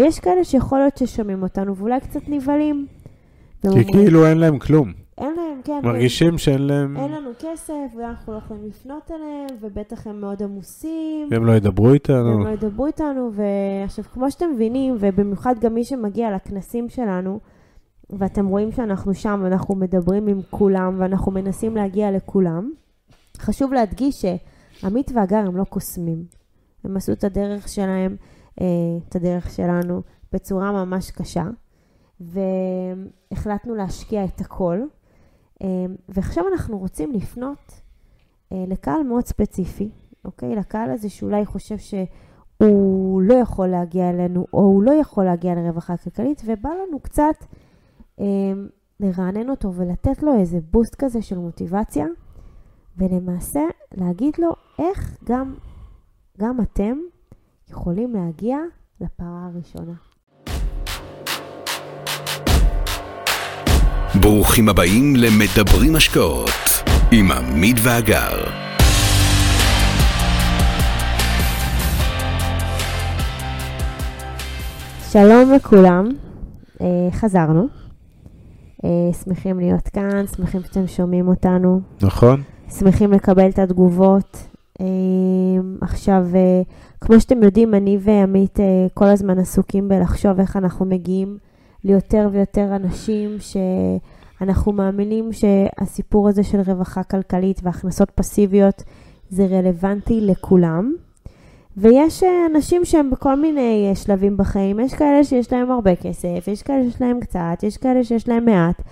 ויש כאלה שיכול להיות ששומעים אותנו ואולי קצת נבהלים. כי כאילו אין להם כלום. אין להם, כן. מרגישים שאין להם... אין לנו כסף, ואנחנו לא יכולים לפנות אליהם, ובטח הם מאוד עמוסים. והם לא ידברו איתנו. לא ידברו איתנו, ועכשיו, כמו שאתם מבינים, ובמיוחד גם מי שמגיע לכנסים שלנו, ואתם רואים שאנחנו שם, ואנחנו מדברים עם כולם, ואנחנו מנסים להגיע לכולם, חשוב להדגיש שעמית והגר הם לא קוסמים. הם עשו את הדרך שלהם, אה, את הדרך שלנו, בצורה ממש קשה, והחלטנו להשקיע את הכל. אה, ועכשיו אנחנו רוצים לפנות אה, לקהל מאוד ספציפי, אוקיי? לקהל הזה שאולי חושב שהוא לא יכול להגיע אלינו, או הוא לא יכול להגיע לרווחה כלכלית, ובא לנו קצת אה, לרענן אותו ולתת לו איזה בוסט כזה של מוטיבציה, ולמעשה להגיד לו איך גם, גם אתם יכולים להגיע לפרה הראשונה. ברוכים הבאים למדברים השקעות עם עמית ואגר. שלום לכולם, אה, חזרנו. אה, שמחים להיות כאן, שמחים שאתם שומעים אותנו, נכון? שמחים לקבל את התגובות. אה, עכשיו, אה, כמו שאתם יודעים, אני ועמית אה, כל הזמן עסוקים בלחשוב איך אנחנו מגיעים ליותר ויותר אנשים שאנחנו מאמינים שהסיפור הזה של רווחה כלכלית והכנסות פסיביות זה רלוונטי לכולם. ויש אה, אנשים שהם בכל מיני שלבים בחיים, יש כאלה שיש להם הרבה כסף, יש כאלה שיש להם קצת, יש כאלה שיש להם מעט,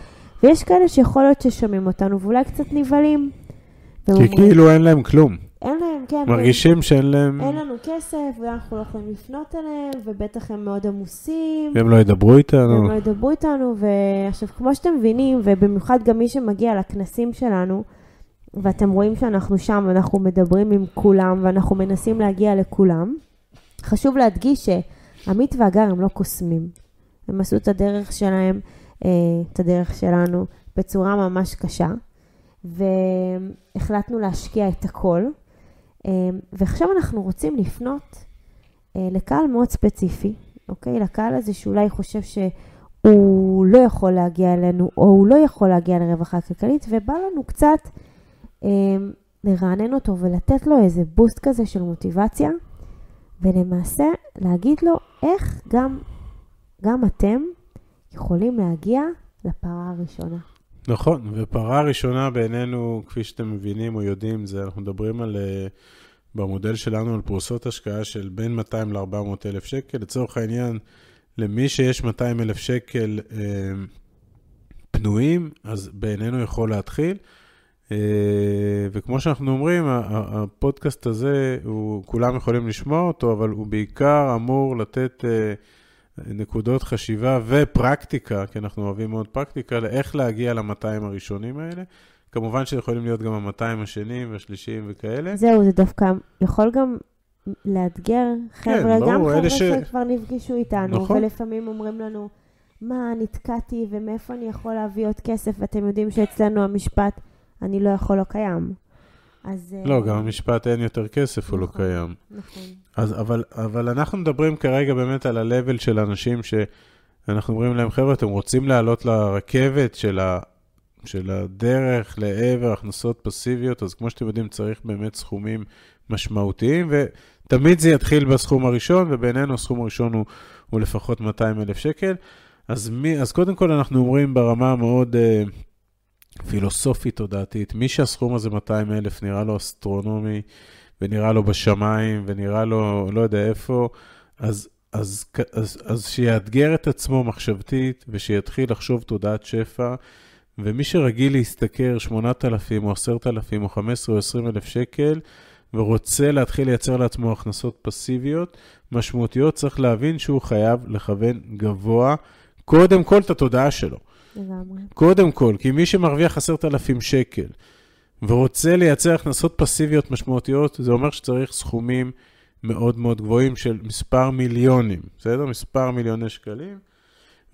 ויש כאלה שיכול להיות ששומעים אותנו ואולי קצת נבהלים. כי כאילו אין להם כלום. אין להם, כן, מרגישים שאין להם... אין לנו כסף, ואנחנו לא יכולים לפנות אליהם, ובטח הם מאוד עמוסים. והם לא ידברו איתנו. והם לא ידברו איתנו, ועכשיו, כמו שאתם מבינים, ובמיוחד גם מי שמגיע לכנסים שלנו, ואתם רואים שאנחנו שם, ואנחנו מדברים עם כולם, ואנחנו מנסים להגיע לכולם, חשוב להדגיש שעמית והגר הם לא קוסמים. הם עשו את הדרך שלהם, אה, את הדרך שלנו, בצורה ממש קשה, והחלטנו להשקיע את הכל. אה, ועכשיו אנחנו רוצים לפנות אה, לקהל מאוד ספציפי, אוקיי? לקהל הזה שאולי חושב שהוא לא יכול להגיע אלינו, או הוא לא יכול להגיע לרווחה כלכלית, ובא לנו קצת אה, לרענן אותו ולתת לו איזה בוסט כזה של מוטיבציה, ולמעשה להגיד לו איך גם, גם אתם יכולים להגיע לפרה הראשונה. נכון, ופרה ראשונה בעינינו, כפי שאתם מבינים או יודעים, זה אנחנו מדברים על, אה, במודל שלנו על פרוסות השקעה של בין 200 ל-400 אלף שקל. לצורך העניין, למי שיש 200 אלף שקל אה, פנויים, אז בעינינו יכול להתחיל. אה, וכמו שאנחנו אומרים, הפודקאסט הזה, הוא, כולם יכולים לשמוע אותו, אבל הוא בעיקר אמור לתת אה, נקודות חשיבה ופרקטיקה, כי אנחנו אוהבים מאוד פרקטיקה, לאיך להגיע ל-200 הראשונים האלה. כמובן שיכולים להיות גם ה-200 השניים והשלישיים וכאלה. זהו, זה דווקא יכול גם לאתגר חבר'ה, ברור, גם חבר'ה ש- שכבר נפגשו איתנו, נכון. ולפעמים אומרים לנו, מה, נתקעתי ומאיפה אני יכול להביא עוד כסף, ואתם יודעים שאצלנו המשפט, אני לא יכול, לא קיים. אז... אה, לא, גם המשפט אין יותר כסף, הוא לא נכון. קיים. נכון. אז, אבל, אבל אנחנו מדברים כרגע באמת על ה-level של אנשים שאנחנו אומרים להם, חבר'ה, אתם רוצים לעלות לרכבת של, ה, של הדרך לעבר הכנסות פסיביות, אז כמו שאתם יודעים, צריך באמת סכומים משמעותיים, ותמיד זה יתחיל בסכום הראשון, ובינינו הסכום הראשון הוא, הוא לפחות 200 אלף שקל. אז, מי, אז קודם כל אנחנו אומרים ברמה המאוד uh, פילוסופית תודעתית, מי שהסכום הזה 200 אלף נראה לו אסטרונומי, ונראה לו בשמיים, ונראה לו לא יודע איפה, אז, אז, אז, אז שיאתגר את עצמו מחשבתית, ושיתחיל לחשוב תודעת שפע, ומי שרגיל להשתכר 8,000 או 10,000 או 15 או 20 אלף שקל, ורוצה להתחיל לייצר לעצמו הכנסות פסיביות משמעותיות, צריך להבין שהוא חייב לכוון גבוה, קודם כל את התודעה שלו. לגמרי. קודם כל, כי מי שמרוויח 10,000 שקל ורוצה לייצר הכנסות פסיביות משמעותיות, זה אומר שצריך סכומים מאוד מאוד גבוהים של מספר מיליונים, בסדר? מספר מיליוני שקלים.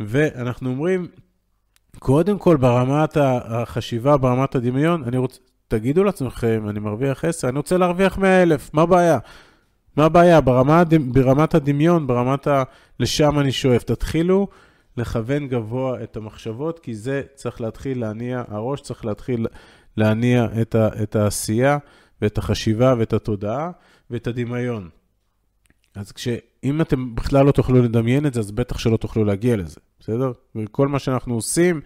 ואנחנו אומרים, קודם כל ברמת החשיבה, ברמת הדמיון, אני רוצה, תגידו לעצמכם, אני מרוויח 10, אני רוצה להרוויח 100,000, מה הבעיה? מה הבעיה? ברמה, ברמת הדמיון, ברמת ה... לשם אני שואף. תתחילו לכוון גבוה את המחשבות, כי זה צריך להתחיל להניע, הראש צריך להתחיל להניע את, ה... את העשייה ואת החשיבה ואת התודעה ואת הדמיון. אז כש... אם אתם בכלל לא תוכלו לדמיין את זה, אז בטח שלא תוכלו להגיע לזה, בסדר? וכל מה שאנחנו עושים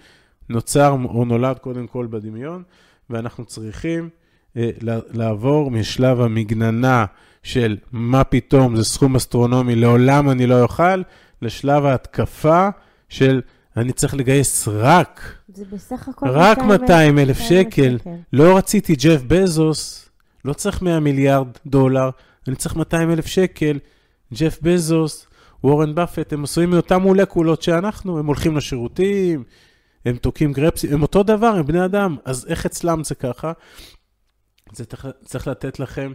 נוצר או נולד קודם כל בדמיון, ואנחנו צריכים אה, לעבור משלב המגננה של מה פתאום, זה סכום אסטרונומי, לעולם אני לא אוכל, לשלב ההתקפה של אני צריך לגייס רק, זה בסך הכל רק 200 אלף שקל. שקל. לא רציתי ג'ף בזוס, לא צריך 100 מיליארד דולר, אני צריך 200 אלף שקל. ג'ף בזוס, וורן באפט, הם עשויים מאותן מולקולות שאנחנו, הם הולכים לשירותים, הם תוקעים גרפסים, הם אותו דבר, הם בני אדם, אז איך אצלם זה ככה? זה צריך לתת לכם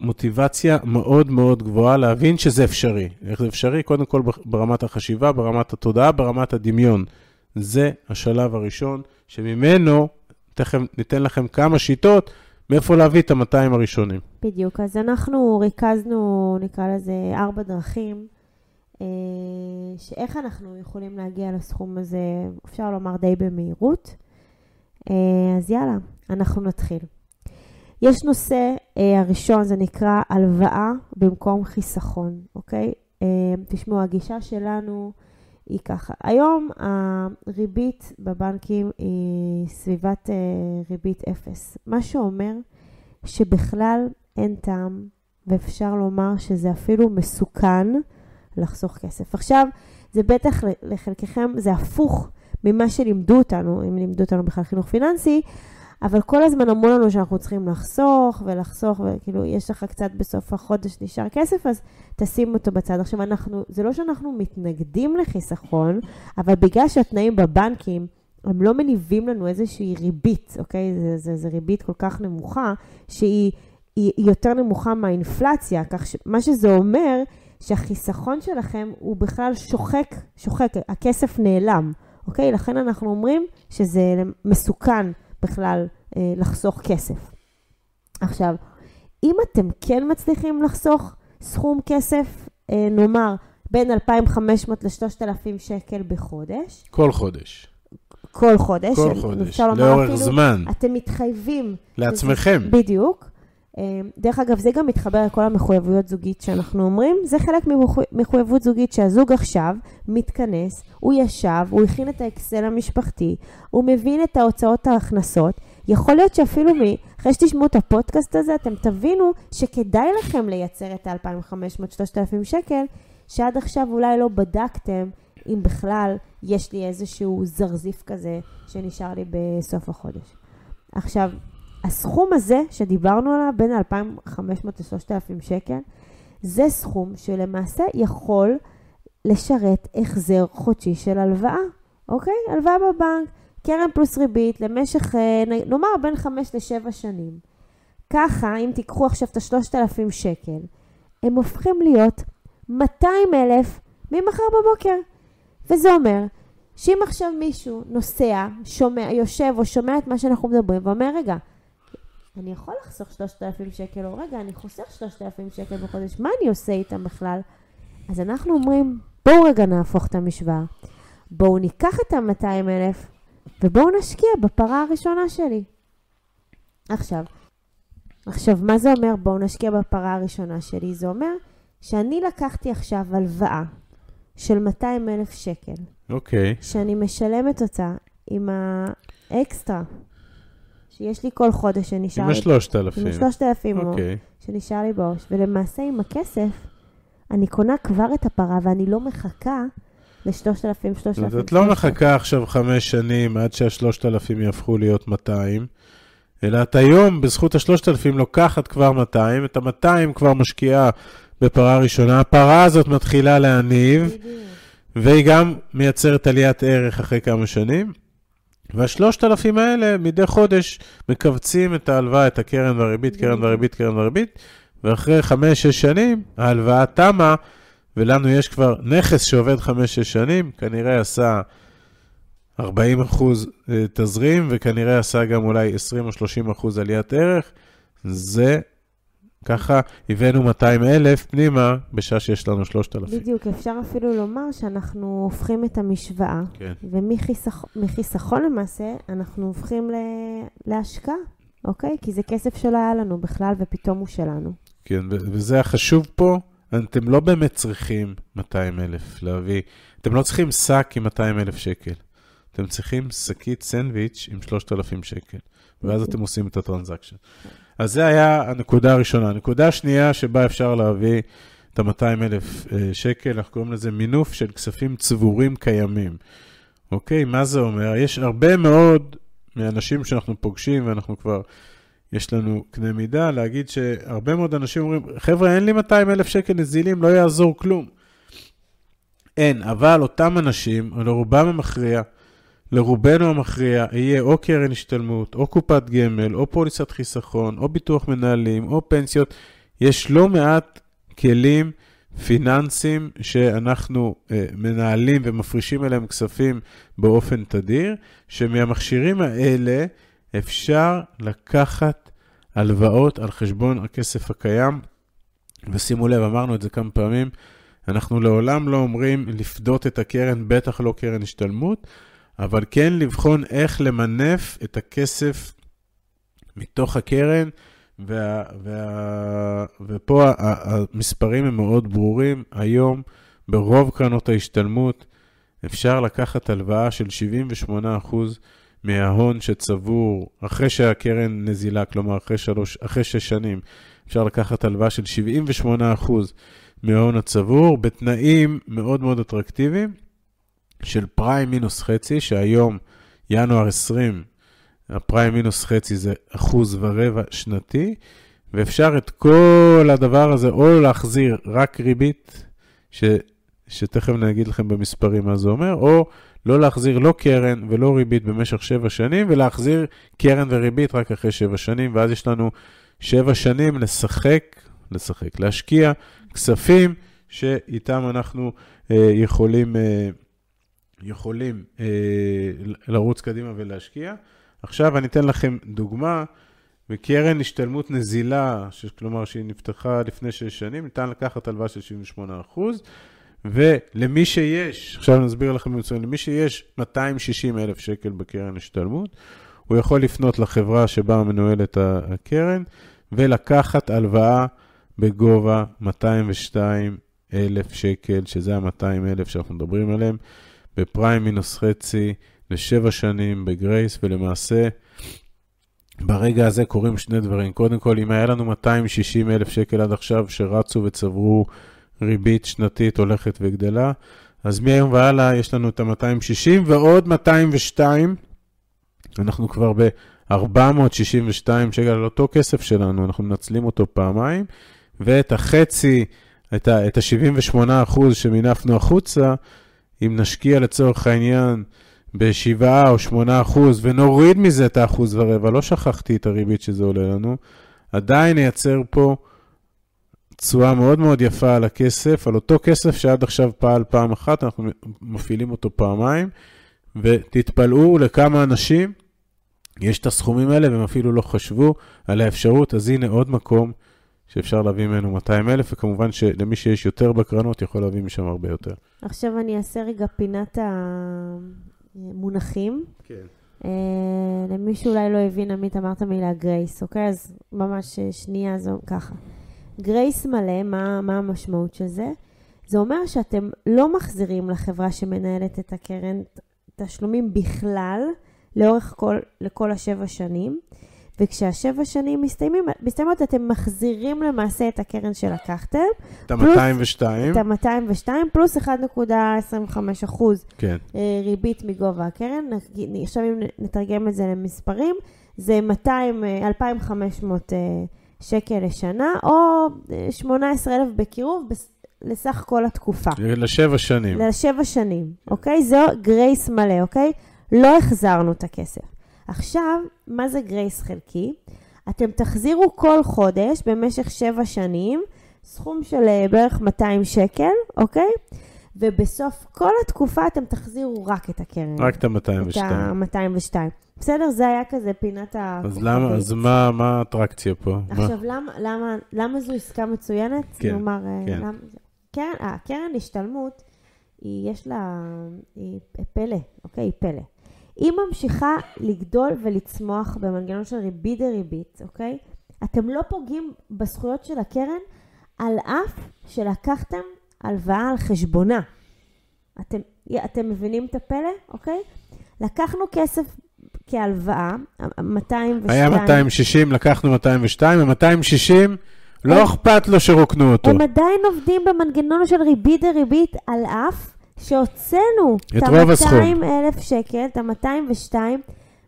מוטיבציה מאוד מאוד גבוהה להבין שזה אפשרי. איך זה אפשרי? קודם כל ברמת החשיבה, ברמת התודעה, ברמת הדמיון. זה השלב הראשון, שממנו תכף ניתן לכם כמה שיטות מאיפה להביא את ה-200 הראשונים. בדיוק, אז אנחנו ריכזנו, נקרא לזה, ארבע דרכים, אה, שאיך אנחנו יכולים להגיע לסכום הזה, אפשר לומר די במהירות. אה, אז יאללה, אנחנו נתחיל. יש נושא אה, הראשון, זה נקרא הלוואה במקום חיסכון, אוקיי? תשמעו, הגישה שלנו היא ככה. היום הריבית בבנקים היא סביבת ריבית אפס, מה שאומר שבכלל אין טעם, ואפשר לומר שזה אפילו מסוכן לחסוך כסף. עכשיו, זה בטח לחלקכם, זה הפוך ממה שלימדו אותנו, אם לימדו אותנו בכלל חינוך פיננסי, אבל כל הזמן אמרו לנו שאנחנו צריכים לחסוך ולחסוך, וכאילו, יש לך קצת בסוף החודש נשאר כסף, אז תשים אותו בצד. עכשיו, אנחנו, זה לא שאנחנו מתנגדים לחיסכון, אבל בגלל שהתנאים בבנקים, הם לא מניבים לנו איזושהי ריבית, אוקיי? זה, זה, זה ריבית כל כך נמוכה, שהיא היא, היא יותר נמוכה מהאינפלציה, כך שמה שזה אומר, שהחיסכון שלכם הוא בכלל שוחק, שוחק, הכסף נעלם, אוקיי? לכן אנחנו אומרים שזה מסוכן בכלל אה, לחסוך כסף. עכשיו, אם אתם כן מצליחים לחסוך סכום כסף, אה, נאמר, בין 2,500 ל-3,000 שקל בחודש. כל חודש. כל חודש. כל חודש, לאורך אפילו, זמן. אתם מתחייבים. לעצמכם. בדיוק. אה, דרך אגב, זה גם מתחבר לכל המחויבויות זוגית שאנחנו אומרים. זה חלק ממחויבות זוגית שהזוג עכשיו מתכנס, הוא ישב, הוא הכין את האקסל המשפחתי, הוא מבין את ההוצאות ההכנסות. יכול להיות שאפילו מ... אחרי שתשמעו את הפודקאסט הזה, אתם תבינו שכדאי לכם לייצר את ה-2,500-3,000 שקל, שעד עכשיו אולי לא בדקתם אם בכלל יש לי איזשהו זרזיף כזה שנשאר לי בסוף החודש. עכשיו, הסכום הזה שדיברנו עליו, בין 2,500 ל-3,000 שקל, זה סכום שלמעשה יכול לשרת החזר חודשי של הלוואה, אוקיי? הלוואה בבנק, קרן פלוס ריבית למשך, אה, נאמר, בין 5 ל-7 שנים. ככה, אם תיקחו עכשיו את ה-3,000 שקל, הם הופכים להיות 200,000 ממחר בבוקר. וזה אומר שאם עכשיו מישהו נוסע, שומע, יושב או שומע את מה שאנחנו מדברים ואומר, רגע, אני יכול לחסוך 3,000 שקל, או רגע, אני חוסך 3,000 שקל בחודש, מה אני עושה איתם בכלל? אז אנחנו אומרים, בואו רגע נהפוך את המשוואה. בואו ניקח את ה-200,000 ובואו נשקיע בפרה הראשונה שלי. עכשיו, עכשיו, מה זה אומר בואו נשקיע בפרה הראשונה שלי? זה אומר שאני לקחתי עכשיו הלוואה של 200,000 שקל. אוקיי. Okay. שאני משלמת אותה עם האקסטרה שיש לי כל חודש שנשאר לי. עם השלושת אלפים. עם השלושת אלפים, אוקיי. שנשאר לי בראש. ולמעשה עם הכסף, אני קונה כבר את הפרה ואני לא מחכה לשלושת אלפים, שלושת אלפים. את לא מחכה עכשיו חמש שנים עד שהשלושת אלפים יהפכו להיות 200, אלא את היום, בזכות השלושת אלפים, לוקחת כבר 200, את ה-200 כבר משקיעה בפרה ראשונה. הפרה הזאת מתחילה להניב, והיא גם מייצרת עליית ערך אחרי כמה שנים. והשלושת אלפים האלה מדי חודש מכווצים את ההלוואה, את הקרן והריבית, קרן והריבית, קרן והריבית, ואחרי חמש-שש שנים ההלוואה תמה, ולנו יש כבר נכס שעובד חמש-שש שנים, כנראה עשה 40 אחוז אה, תזרים, וכנראה עשה גם אולי 20 או 30 אחוז עליית ערך. זה ככה הבאנו 200 אלף פנימה, בשעה שיש לנו 3,000. בדיוק, אפשר אפילו לומר שאנחנו הופכים את המשוואה, כן. ומחיסכון למעשה, אנחנו הופכים ל... להשקעה, אוקיי? כי זה כסף שלא היה לנו בכלל, ופתאום הוא שלנו. כן, וזה החשוב פה, אתם לא באמת צריכים 200 אלף להביא, אתם לא צריכים שק עם 200 אלף שקל. אתם צריכים שקית סנדוויץ' עם 3,000 שקל, ואז אתם עושים את הטרנזקשן. אז זה היה הנקודה הראשונה. הנקודה השנייה שבה אפשר להביא את ה-200 אלף אה, שקל, אנחנו קוראים לזה מינוף של כספים צבורים קיימים. אוקיי, מה זה אומר? יש הרבה מאוד מאנשים שאנחנו פוגשים, ואנחנו כבר, יש לנו קנה מידה, להגיד שהרבה מאוד אנשים אומרים, חבר'ה, אין לי 200 אלף שקל נזילים, לא יעזור כלום. אין, אבל אותם אנשים, לרובם המכריע, לרובנו המכריע יהיה או קרן השתלמות, או קופת גמל, או פוליסת חיסכון, או ביטוח מנהלים, או פנסיות. יש לא מעט כלים פיננסיים שאנחנו אה, מנהלים ומפרישים אליהם כספים באופן תדיר, שמהמכשירים האלה אפשר לקחת הלוואות על חשבון הכסף הקיים. ושימו לב, אמרנו את זה כמה פעמים, אנחנו לעולם לא אומרים לפדות את הקרן, בטח לא קרן השתלמות, אבל כן לבחון איך למנף את הכסף מתוך הקרן, וה, וה, ופה המספרים הם מאוד ברורים. היום, ברוב קרנות ההשתלמות, אפשר לקחת הלוואה של 78% מההון שצבור אחרי שהקרן נזילה, כלומר אחרי, שלוש, אחרי שש שנים, אפשר לקחת הלוואה של 78% מההון הצבור, בתנאים מאוד מאוד אטרקטיביים. של פריים מינוס חצי, שהיום, ינואר 20, הפריים מינוס חצי זה אחוז ורבע שנתי, ואפשר את כל הדבר הזה או להחזיר רק ריבית, ש, שתכף אני אגיד לכם במספרים מה זה אומר, או לא להחזיר לא קרן ולא ריבית במשך שבע שנים, ולהחזיר קרן וריבית רק אחרי שבע שנים, ואז יש לנו שבע שנים לשחק, לשחק, להשקיע כספים שאיתם אנחנו אה, יכולים... אה, יכולים אה, לרוץ קדימה ולהשקיע. עכשיו אני אתן לכם דוגמה, בקרן השתלמות נזילה, כלומר שהיא נפתחה לפני שש שנים, ניתן לקחת הלוואה של 78%, ולמי שיש, עכשיו אני אסביר לכם במצוין, למי שיש 260 אלף שקל בקרן השתלמות, הוא יכול לפנות לחברה שבה מנוהלת הקרן ולקחת הלוואה בגובה 202 אלף שקל, שזה ה-200 אלף שאנחנו מדברים עליהם. בפריים מינוס חצי לשבע שנים בגרייס, ולמעשה ברגע הזה קורים שני דברים. קודם כל, אם היה לנו 260 אלף שקל עד עכשיו שרצו וצברו ריבית שנתית הולכת וגדלה, אז מהיום והלאה יש לנו את ה-260 ועוד 202, אנחנו כבר ב-462 שקל על אותו כסף שלנו, אנחנו מנצלים אותו פעמיים, ואת החצי, את ה-78% שמינפנו החוצה, אם נשקיע לצורך העניין ב-7 או 8 אחוז ונוריד מזה את האחוז ורבע, לא שכחתי את הריבית שזה עולה לנו, עדיין נייצר פה תשואה מאוד מאוד יפה על הכסף, על אותו כסף שעד עכשיו פעל פעם אחת, אנחנו מפעילים אותו פעמיים, ותתפלאו לכמה אנשים יש את הסכומים האלה והם אפילו לא חשבו על האפשרות, אז הנה עוד מקום שאפשר להביא ממנו 200 אלף, וכמובן שלמי שיש יותר בקרנות יכול להביא משם הרבה יותר. עכשיו אני אעשה רגע פינת המונחים. כן. Uh, למי שאולי לא הבין, עמית, אמרת מילה גרייס, אוקיי? אז ממש שנייה זו ככה. גרייס מלא, מה, מה המשמעות של זה? זה אומר שאתם לא מחזירים לחברה שמנהלת את הקרן תשלומים בכלל, לאורך כל, לכל השבע שנים. וכשהשבע שנים מסתיימים, מסתיימות, אתם מחזירים למעשה את הקרן שלקחתם. את ה-202. את ה-202 פלוס 1.25 אחוז כן. אה, ריבית מגובה הקרן. עכשיו אם נתרגם את זה למספרים, זה 200, 2,500 אה, אה, שקל לשנה, או 18,000 בקירוב לסך כל התקופה. לשבע שנים. לשבע שנים, אוקיי? זו גרייס מלא, אוקיי? לא החזרנו את הכסף. עכשיו, מה זה גרייס חלקי? אתם תחזירו כל חודש במשך שבע שנים סכום של אה, בערך 200 שקל, אוקיי? ובסוף כל התקופה אתם תחזירו רק את הקרן. רק את ה-202. את ה-202. בסדר? זה היה כזה פינת ה... אז למה, אז מה, מה האטרקציה פה? מה? עכשיו, למה, למה, למה זו עסקה מצוינת? כן, נאמר, אה, כן. למה, קרן, הקרן השתלמות, היא, יש לה, היא פלא, אוקיי? היא פלא. היא ממשיכה לגדול ולצמוח במנגנון של ריבית דריבית, אוקיי? אתם לא פוגעים בזכויות של הקרן, על אף שלקחתם הלוואה על חשבונה. אתם, אתם מבינים את הפלא, אוקיי? לקחנו כסף כהלוואה, 202. היה 260, לקחנו 202, ה-260, לא אכפת לו שרוקנו אותו. הם עדיין עובדים במנגנון של ריבית דריבית, על אף שהוצאנו את רוב הסכום. ה-200 אלף שקל, את ה-202,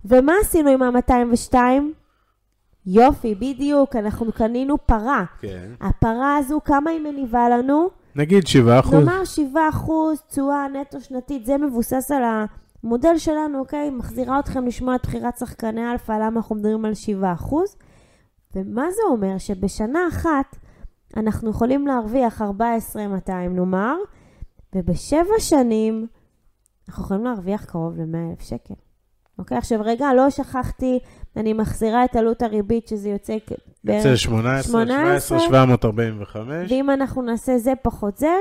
ומה עשינו עם ה-202? יופי, בדיוק, אנחנו קנינו פרה. כן. הפרה הזו, כמה היא מניבה לנו? נגיד 7 אחוז. נאמר 7 אחוז תשואה נטו שנתית, זה מבוסס על המודל שלנו, אוקיי? מחזירה אתכם לשמוע את בחירת שחקני אלפא, למה אנחנו מדברים על 7 אחוז. ומה זה אומר? שבשנה אחת אנחנו יכולים להרוויח 14,200 נאמר, ובשבע שנים אנחנו יכולים להרוויח קרוב ל-100,000 שקל. אוקיי? עכשיו רגע, לא שכחתי, אני מחזירה את עלות הריבית, שזה יוצא בערך יוצא 18, 17, 18, 745. ואם אנחנו נעשה זה פחות זה,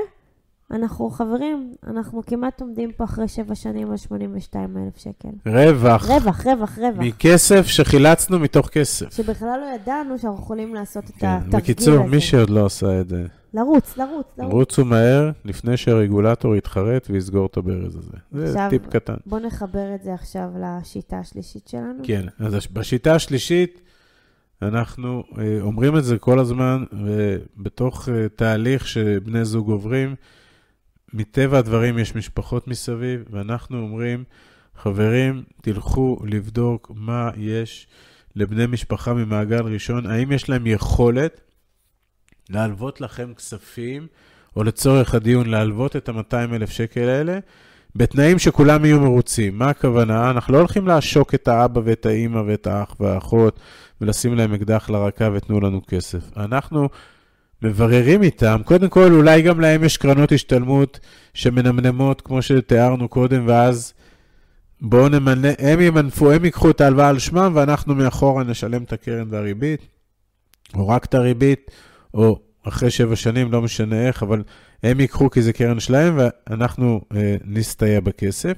אנחנו חברים, אנחנו כמעט עומדים פה אחרי שבע שנים על 82 אלף שקל. רווח. רווח, רווח, רווח. מכסף שחילצנו מתוך כסף. שבכלל לא ידענו שאנחנו יכולים לעשות את כן. התרגיל בקיצור, הזה. מי שעוד לא עשה את זה, לרוץ, לרוץ, לרוץ. רוצו מהר לפני שהרגולטור יתחרט ויסגור את הברז הזה. זה עכשיו- טיפ קטן. בוא נחבר את זה עכשיו לשיטה השלישית שלנו. כן, אז בשיטה השלישית, אנחנו אה, אומרים את זה כל הזמן, ובתוך אה, תהליך שבני זוג עוברים, מטבע הדברים יש משפחות מסביב, ואנחנו אומרים, חברים, תלכו לבדוק מה יש לבני משפחה ממעגל ראשון, האם יש להם יכולת להלוות לכם כספים, או לצורך הדיון, להלוות את ה-200 אלף שקל האלה, בתנאים שכולם יהיו מרוצים. מה הכוונה? אנחנו לא הולכים לעשוק את האבא ואת האימא ואת האח והאחות ולשים להם אקדח לרקה ותנו לנו כסף. אנחנו מבררים איתם, קודם כל אולי גם להם יש קרנות השתלמות שמנמנמות כמו שתיארנו קודם, ואז בואו נמנה, הם ימנפו, הם ייקחו את ההלוואה על שמם ואנחנו מאחורה נשלם את הקרן והריבית, או רק את הריבית, או אחרי שבע שנים, לא משנה איך, אבל הם ייקחו כי זה קרן שלהם ואנחנו אה, נסתייע בכסף.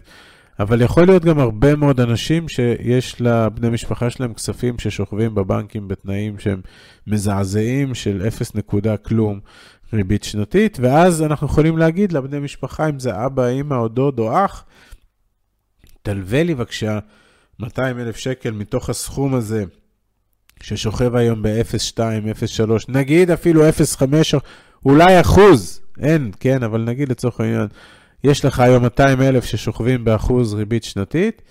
אבל יכול להיות גם הרבה מאוד אנשים שיש לבני משפחה שלהם כספים ששוכבים בבנקים בתנאים שהם מזעזעים של 0 נקודה כלום ריבית שנתית, ואז אנחנו יכולים להגיד לבני משפחה, אם זה אבא, אימא או דוד או אח, תלווה לי בבקשה 200 אלף שקל מתוך הסכום הזה ששוכב היום ב-0.2, 0.3, נגיד אפילו 0.5, אולי אחוז, אין, כן, אבל נגיד לצורך העניין, יש לך היום 200 אלף ששוכבים באחוז ריבית שנתית,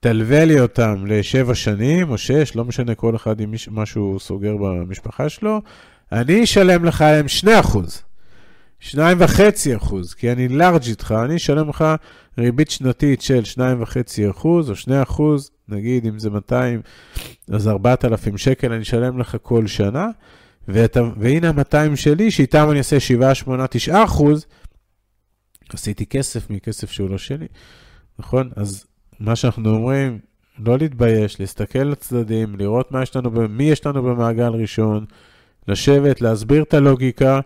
תלווה לי אותם לשבע שנים או שש, לא משנה כל אחד עם מה שהוא סוגר במשפחה שלו, אני אשלם לך עליהם 2 אחוז, 2.5 אחוז, כי אני לארג' איתך, אני אשלם לך ריבית שנתית של 2.5 אחוז או 2 אחוז, נגיד אם זה 200, אז 4,000 שקל אני אשלם לך כל שנה, ואתה, והנה ה-200 שלי, שאיתם אני אעשה 7, 8, 9 אחוז, עשיתי כסף מכסף שהוא לא שלי, נכון? אז מה שאנחנו אומרים, לא להתבייש, להסתכל לצדדים, לראות מה יש לנו, מי יש לנו במעגל ראשון, לשבת, להסביר את הלוגיקה,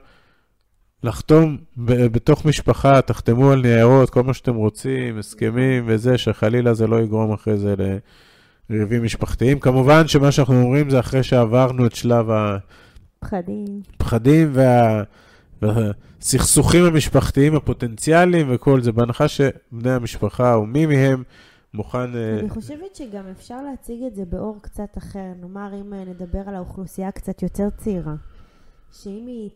לחתום ב- בתוך משפחה, תחתמו על ניירות, כל מה שאתם רוצים, הסכמים וזה, שחלילה זה לא יגרום אחרי זה לריבים משפחתיים. כמובן שמה שאנחנו אומרים זה אחרי שעברנו את שלב פחדים. הפחדים וה... והסכסוכים המשפחתיים הפוטנציאליים וכל זה, בהנחה שבני המשפחה או מי מהם מוכן... אה, אני חושבת שגם אפשר להציג את זה באור קצת אחר. נאמר, אם אה, נדבר על האוכלוסייה קצת יותר צעירה, שאם היא...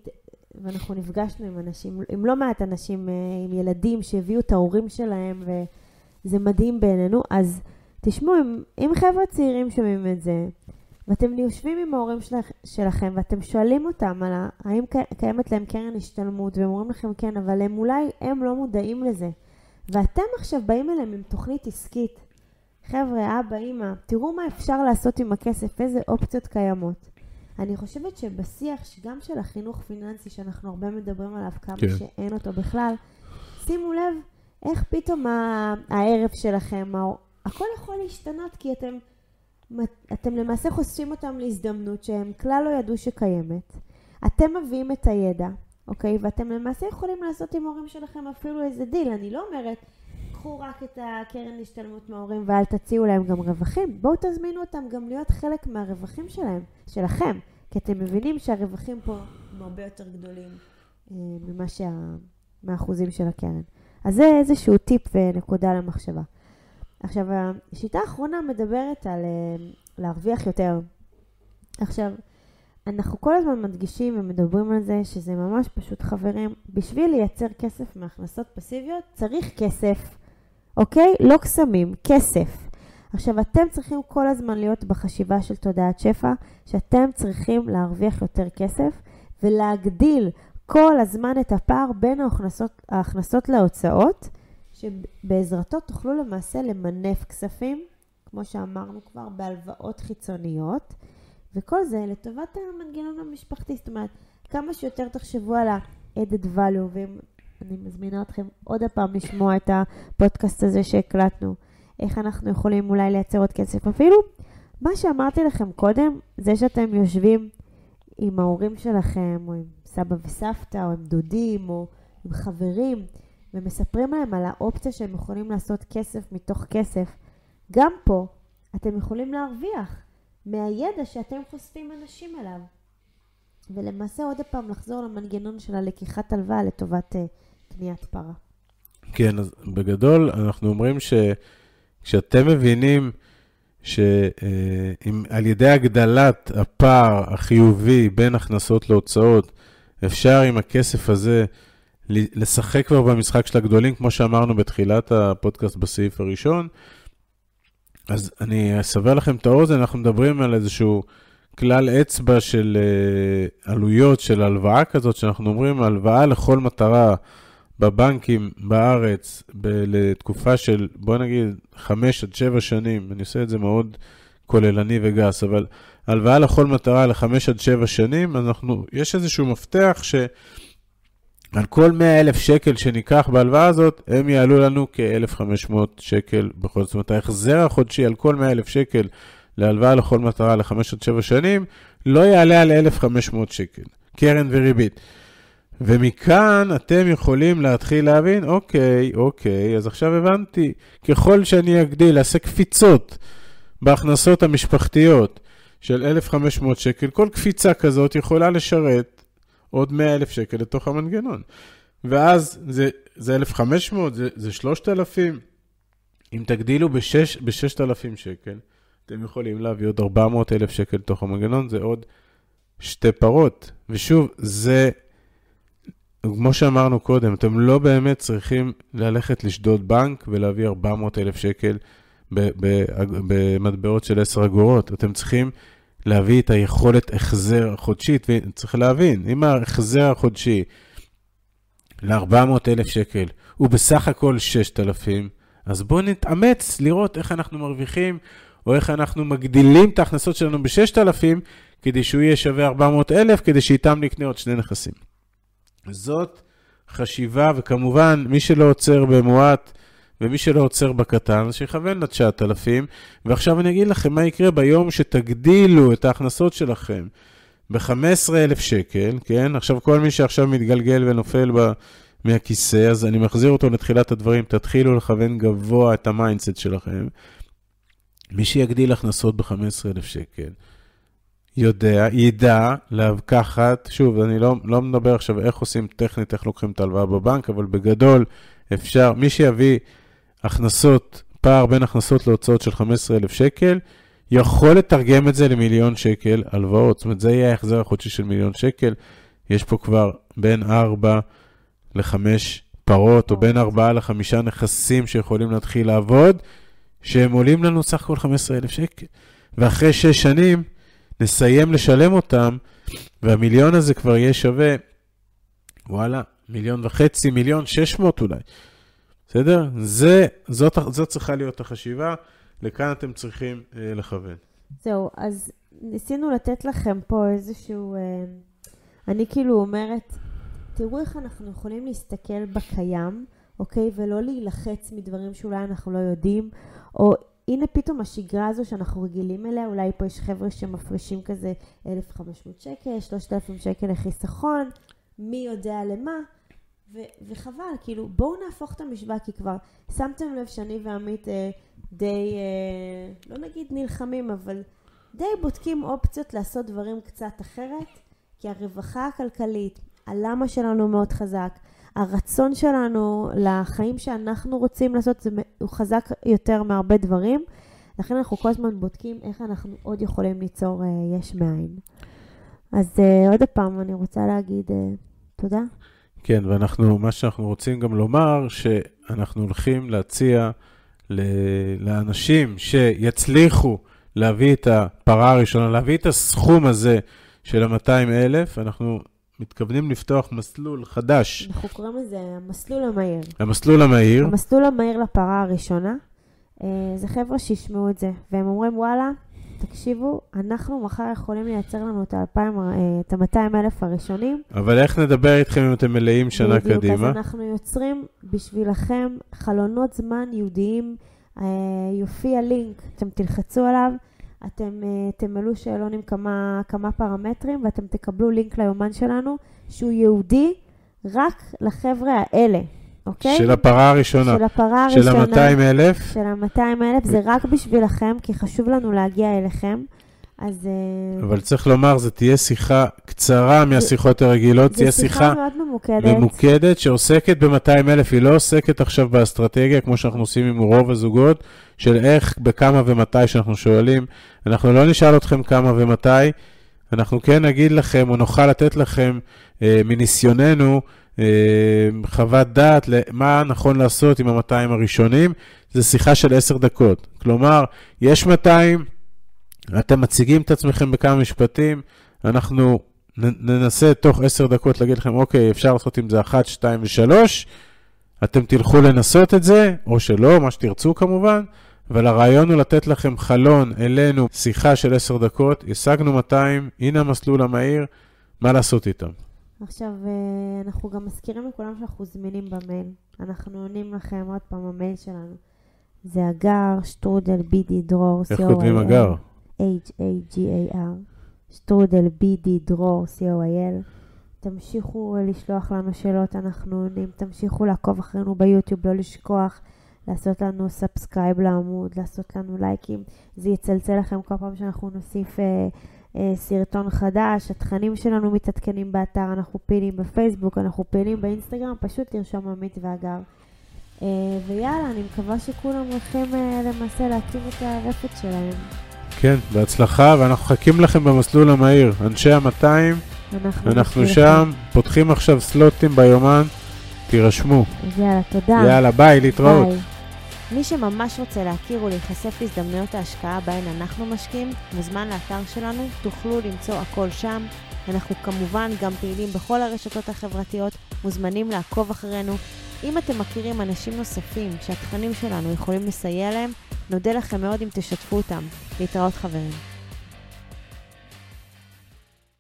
ואנחנו נפגשנו עם אנשים, עם לא מעט אנשים, אה, עם ילדים שהביאו את ההורים שלהם, וזה מדהים בעינינו, אז תשמעו, אם, אם חבר'ה צעירים שומעים את זה, ואתם יושבים עם ההורים שלכ, שלכם, ואתם שואלים אותם על האם קי- קיימת להם קרן השתלמות, והם אומרים לכם כן, אבל הם אולי, הם לא מודעים לזה. ואתם עכשיו באים אליהם עם תוכנית עסקית. חבר'ה, אבא, אימא, תראו מה אפשר לעשות עם הכסף, איזה אופציות קיימות. אני חושבת שבשיח, גם של החינוך פיננסי, שאנחנו הרבה מדברים עליו, כמה כן. שאין אותו בכלל, שימו לב איך פתאום הערב שלכם, ה- הכל יכול להשתנות, כי אתם, אתם למעשה חושפים אותם להזדמנות שהם כלל לא ידעו שקיימת. אתם מביאים את הידע, אוקיי? ואתם למעשה יכולים לעשות עם ההורים שלכם אפילו איזה דיל. אני לא אומרת, קחו רק את הקרן להשתלמות מההורים ואל תציעו להם גם רווחים. בואו תזמינו אותם גם להיות חלק מהרווחים שלהם, שלכם, כי אתם מבינים שהרווחים פה הם הרבה יותר גדולים אה, ממה שה... מהאחוזים של הקרן. אז זה איזשהו טיפ ונקודה למחשבה. עכשיו, השיטה האחרונה מדברת על אה, להרוויח יותר. עכשיו, אנחנו כל הזמן מדגישים ומדברים על זה שזה ממש פשוט חברים. בשביל לייצר כסף מהכנסות פסיביות צריך כסף, אוקיי? לא קסמים, כסף. עכשיו, אתם צריכים כל הזמן להיות בחשיבה של תודעת שפע, שאתם צריכים להרוויח יותר כסף ולהגדיל כל הזמן את הפער בין ההכנסות, ההכנסות להוצאות, שבעזרתו תוכלו למעשה למנף כספים, כמו שאמרנו כבר, בהלוואות חיצוניות, וכל זה לטובת המנגנון המשפחתי. זאת אומרת, כמה שיותר תחשבו על ה-added value, ואני מזמינה אתכם עוד הפעם לשמוע את הפודקאסט הזה שהקלטנו, איך אנחנו יכולים אולי לייצר עוד כסף. אפילו מה שאמרתי לכם קודם, זה שאתם יושבים עם ההורים שלכם, או עם סבא וסבתא, או עם דודים, או עם חברים, ומספרים להם על האופציה שהם יכולים לעשות כסף מתוך כסף, גם פה אתם יכולים להרוויח מהידע שאתם חושפים אנשים אליו. ולמעשה עוד פעם לחזור למנגנון של הלקיחת הלוואה לטובת uh, קניית פרה. כן, אז בגדול אנחנו אומרים שכשאתם מבינים שעל ידי הגדלת הפער החיובי בין הכנסות להוצאות, אפשר עם הכסף הזה לשחק כבר במשחק של הגדולים, כמו שאמרנו בתחילת הפודקאסט בסעיף הראשון. אז אני אסבר לכם את האוזן, אנחנו מדברים על איזשהו כלל אצבע של uh, עלויות של הלוואה כזאת, שאנחנו אומרים הלוואה לכל מטרה בבנקים בארץ ב- לתקופה של, בוא נגיד, 5 עד 7 שנים, אני עושה את זה מאוד כוללני וגס, אבל הלוואה לכל מטרה ל-5 עד 7 שנים, אנחנו, יש איזשהו מפתח ש... על כל 100 אלף שקל שניקח בהלוואה הזאת, הם יעלו לנו כ-1,500 שקל בכל זאת. זאת אומרת, ההחזר החודשי על כל 100 אלף שקל להלוואה לכל מטרה ל-5 עד 7 שנים, לא יעלה על 1,500 שקל, קרן וריבית. ומכאן אתם יכולים להתחיל להבין, אוקיי, אוקיי, אז עכשיו הבנתי, ככל שאני אגדיל, אעשה קפיצות בהכנסות המשפחתיות של 1,500 שקל, כל קפיצה כזאת יכולה לשרת עוד 100 אלף שקל לתוך המנגנון. ואז זה, זה 1,500, זה, זה 3,000. אם תגדילו ב-6,000 שקל, אתם יכולים להביא עוד 400 אלף שקל לתוך המנגנון, זה עוד שתי פרות. ושוב, זה, כמו שאמרנו קודם, אתם לא באמת צריכים ללכת לשדוד בנק ולהביא 400 אלף שקל במטבעות של 10 אגורות. אתם צריכים להביא את היכולת החזר החודשית, וצריך להבין, אם ההחזר החודשי ל-400,000 שקל הוא בסך הכל 6,000, אז בואו נתאמץ לראות איך אנחנו מרוויחים, או איך אנחנו מגדילים את ההכנסות שלנו ב-6,000, כדי שהוא יהיה שווה 400,000, כדי שאיתם נקנה עוד שני נכסים. זאת חשיבה, וכמובן, מי שלא עוצר במועט, ומי שלא עוצר בקטן, שיכוון ל-9,000. ועכשיו אני אגיד לכם מה יקרה ביום שתגדילו את ההכנסות שלכם ב-15,000 שקל, כן? עכשיו כל מי שעכשיו מתגלגל ונופל ב... מהכיסא, אז אני מחזיר אותו לתחילת הדברים, תתחילו לכוון גבוה את ה mindset שלכם. מי שיגדיל הכנסות ב-15,000 שקל, יודע, ידע לקחת, שוב, אני לא, לא מדבר עכשיו איך עושים טכנית, איך לוקחים את ההלוואה בבנק, אבל בגדול אפשר, מי שיביא הכנסות, פער בין הכנסות להוצאות של 15,000 שקל, יכול לתרגם את זה למיליון שקל הלוואות. זאת אומרת, זה יהיה ההחזר החודשי של מיליון שקל. יש פה כבר בין 4 ל-5 פרות, או בין 4 ל-5 נכסים שיכולים להתחיל לעבוד, שהם עולים לנו סך הכל 15,000 שקל. ואחרי 6 שנים נסיים לשלם אותם, והמיליון הזה כבר יהיה שווה, וואלה, מיליון וחצי, מיליון שש מאות אולי. בסדר? זה, זאת, זאת צריכה להיות החשיבה, לכאן אתם צריכים אה, לכוון. זהו, אז ניסינו לתת לכם פה איזשהו... אה, אני כאילו אומרת, תראו איך אנחנו יכולים להסתכל בקיים, אוקיי? ולא להילחץ מדברים שאולי אנחנו לא יודעים, או הנה פתאום השגרה הזו שאנחנו רגילים אליה, אולי פה יש חבר'ה שמפרישים כזה 1,500 שקל, 3,000 שקל לחיסכון, מי יודע למה, ו- וחבל, כאילו, בואו נהפוך את המשוואה, כי כבר שמתם לב שאני ועמית אה, די, אה, לא נגיד נלחמים, אבל די בודקים אופציות לעשות דברים קצת אחרת, כי הרווחה הכלכלית, הלמה שלנו מאוד חזק, הרצון שלנו לחיים שאנחנו רוצים לעשות, זה, הוא חזק יותר מהרבה דברים. לכן אנחנו כל הזמן בודקים איך אנחנו עוד יכולים ליצור uh, יש מאין. אז uh, עוד פעם, אני רוצה להגיד uh, תודה. כן, ואנחנו, מה שאנחנו רוצים גם לומר, שאנחנו הולכים להציע לאנשים שיצליחו להביא את הפרה הראשונה, להביא את הסכום הזה של ה-200 אלף, אנחנו מתכוונים לפתוח מסלול חדש. אנחנו קוראים לזה המסלול המהיר. המסלול המהיר. המסלול המהיר לפרה הראשונה. אה, זה חבר'ה שישמעו את זה, והם אומרים, וואלה, תקשיבו, אנחנו מחר יכולים לייצר לנו את ה-200 אה, אלף הראשונים. אבל איך נדבר איתכם אם אתם מלאים שנה בדיוק, קדימה? בדיוק, אז אנחנו יוצרים בשבילכם חלונות זמן ייעודיים. אה, יופיע לינק, אתם תלחצו עליו. אתם uh, תמלאו שאלון עם כמה, כמה פרמטרים ואתם תקבלו לינק ליומן שלנו שהוא ייעודי רק לחבר'ה האלה, אוקיי? של הפרה הראשונה. של הפרה הראשונה. של ה-200 אלף. של ה-200 אלף, זה רק בשבילכם, כי חשוב לנו להגיע אליכם. אז... אה, אבל צריך לומר, זו תהיה שיחה קצרה מהשיחות הרגילות, תהיה שיחה... זו שיחה מאוד ממוקדת. ממוקדת, שעוסקת ב-200 אלף, היא לא עוסקת עכשיו באסטרטגיה, כמו שאנחנו עושים עם רוב הזוגות, של איך, בכמה ומתי שאנחנו שואלים. אנחנו לא נשאל אתכם כמה ומתי, אנחנו כן נגיד לכם, או נוכל לתת לכם אה, מניסיוננו, אה, חוות דעת למה נכון לעשות עם ה-200 הראשונים. זו שיחה של 10 דקות. כלומר, יש 200, אתם מציגים את עצמכם בכמה משפטים, אנחנו ננסה תוך עשר דקות להגיד לכם, אוקיי, אפשר לעשות עם זה אחת, שתיים ושלוש, אתם תלכו לנסות את זה, או שלא, מה שתרצו כמובן, אבל הרעיון הוא לתת לכם חלון אלינו, שיחה של עשר דקות, השגנו 200, הנה המסלול המהיר, מה לעשות איתם. עכשיו, אה, אנחנו גם מזכירים לכולם שאנחנו זמינים במייל. אנחנו עונים לכם עוד פעם, המייל שלנו. זה אגר, שטרודל, בידי, דרור, איך כותבים אגר? H-A-G-A-R, שטרודל בידי דרור co.il. תמשיכו לשלוח לנו שאלות, אנחנו עונים, תמשיכו לעקוב אחרינו ביוטיוב, לא לשכוח לעשות לנו subscribe לעמוד, לעשות לנו לייקים, זה יצלצל לכם כל פעם שאנחנו נוסיף אה, אה, סרטון חדש, התכנים שלנו מתעדכנים באתר, אנחנו פעילים בפייסבוק, אנחנו פעילים באינסטגרם, פשוט לרשום עמית ואגר. אה, ויאללה, אני מקווה שכולם הולכים אה, למעשה להקים את הרפת שלהם. כן, בהצלחה, ואנחנו מחכים לכם במסלול המהיר. אנשי ה-200, אנחנו, אנחנו שם, פותחים עכשיו סלוטים ביומן, תירשמו. יאללה, תודה. יאללה, ביי, להתראות. ביי. מי שממש רוצה להכיר ולהיחשף להזדמנויות ההשקעה בהן אנחנו משקיעים, מוזמן לאתר שלנו, תוכלו למצוא הכל שם. אנחנו כמובן גם פעילים בכל הרשתות החברתיות, מוזמנים לעקוב אחרינו. אם אתם מכירים אנשים נוספים שהתכנים שלנו יכולים לסייע להם, נודה לכם מאוד אם תשתפו אותם. להתראות חברים.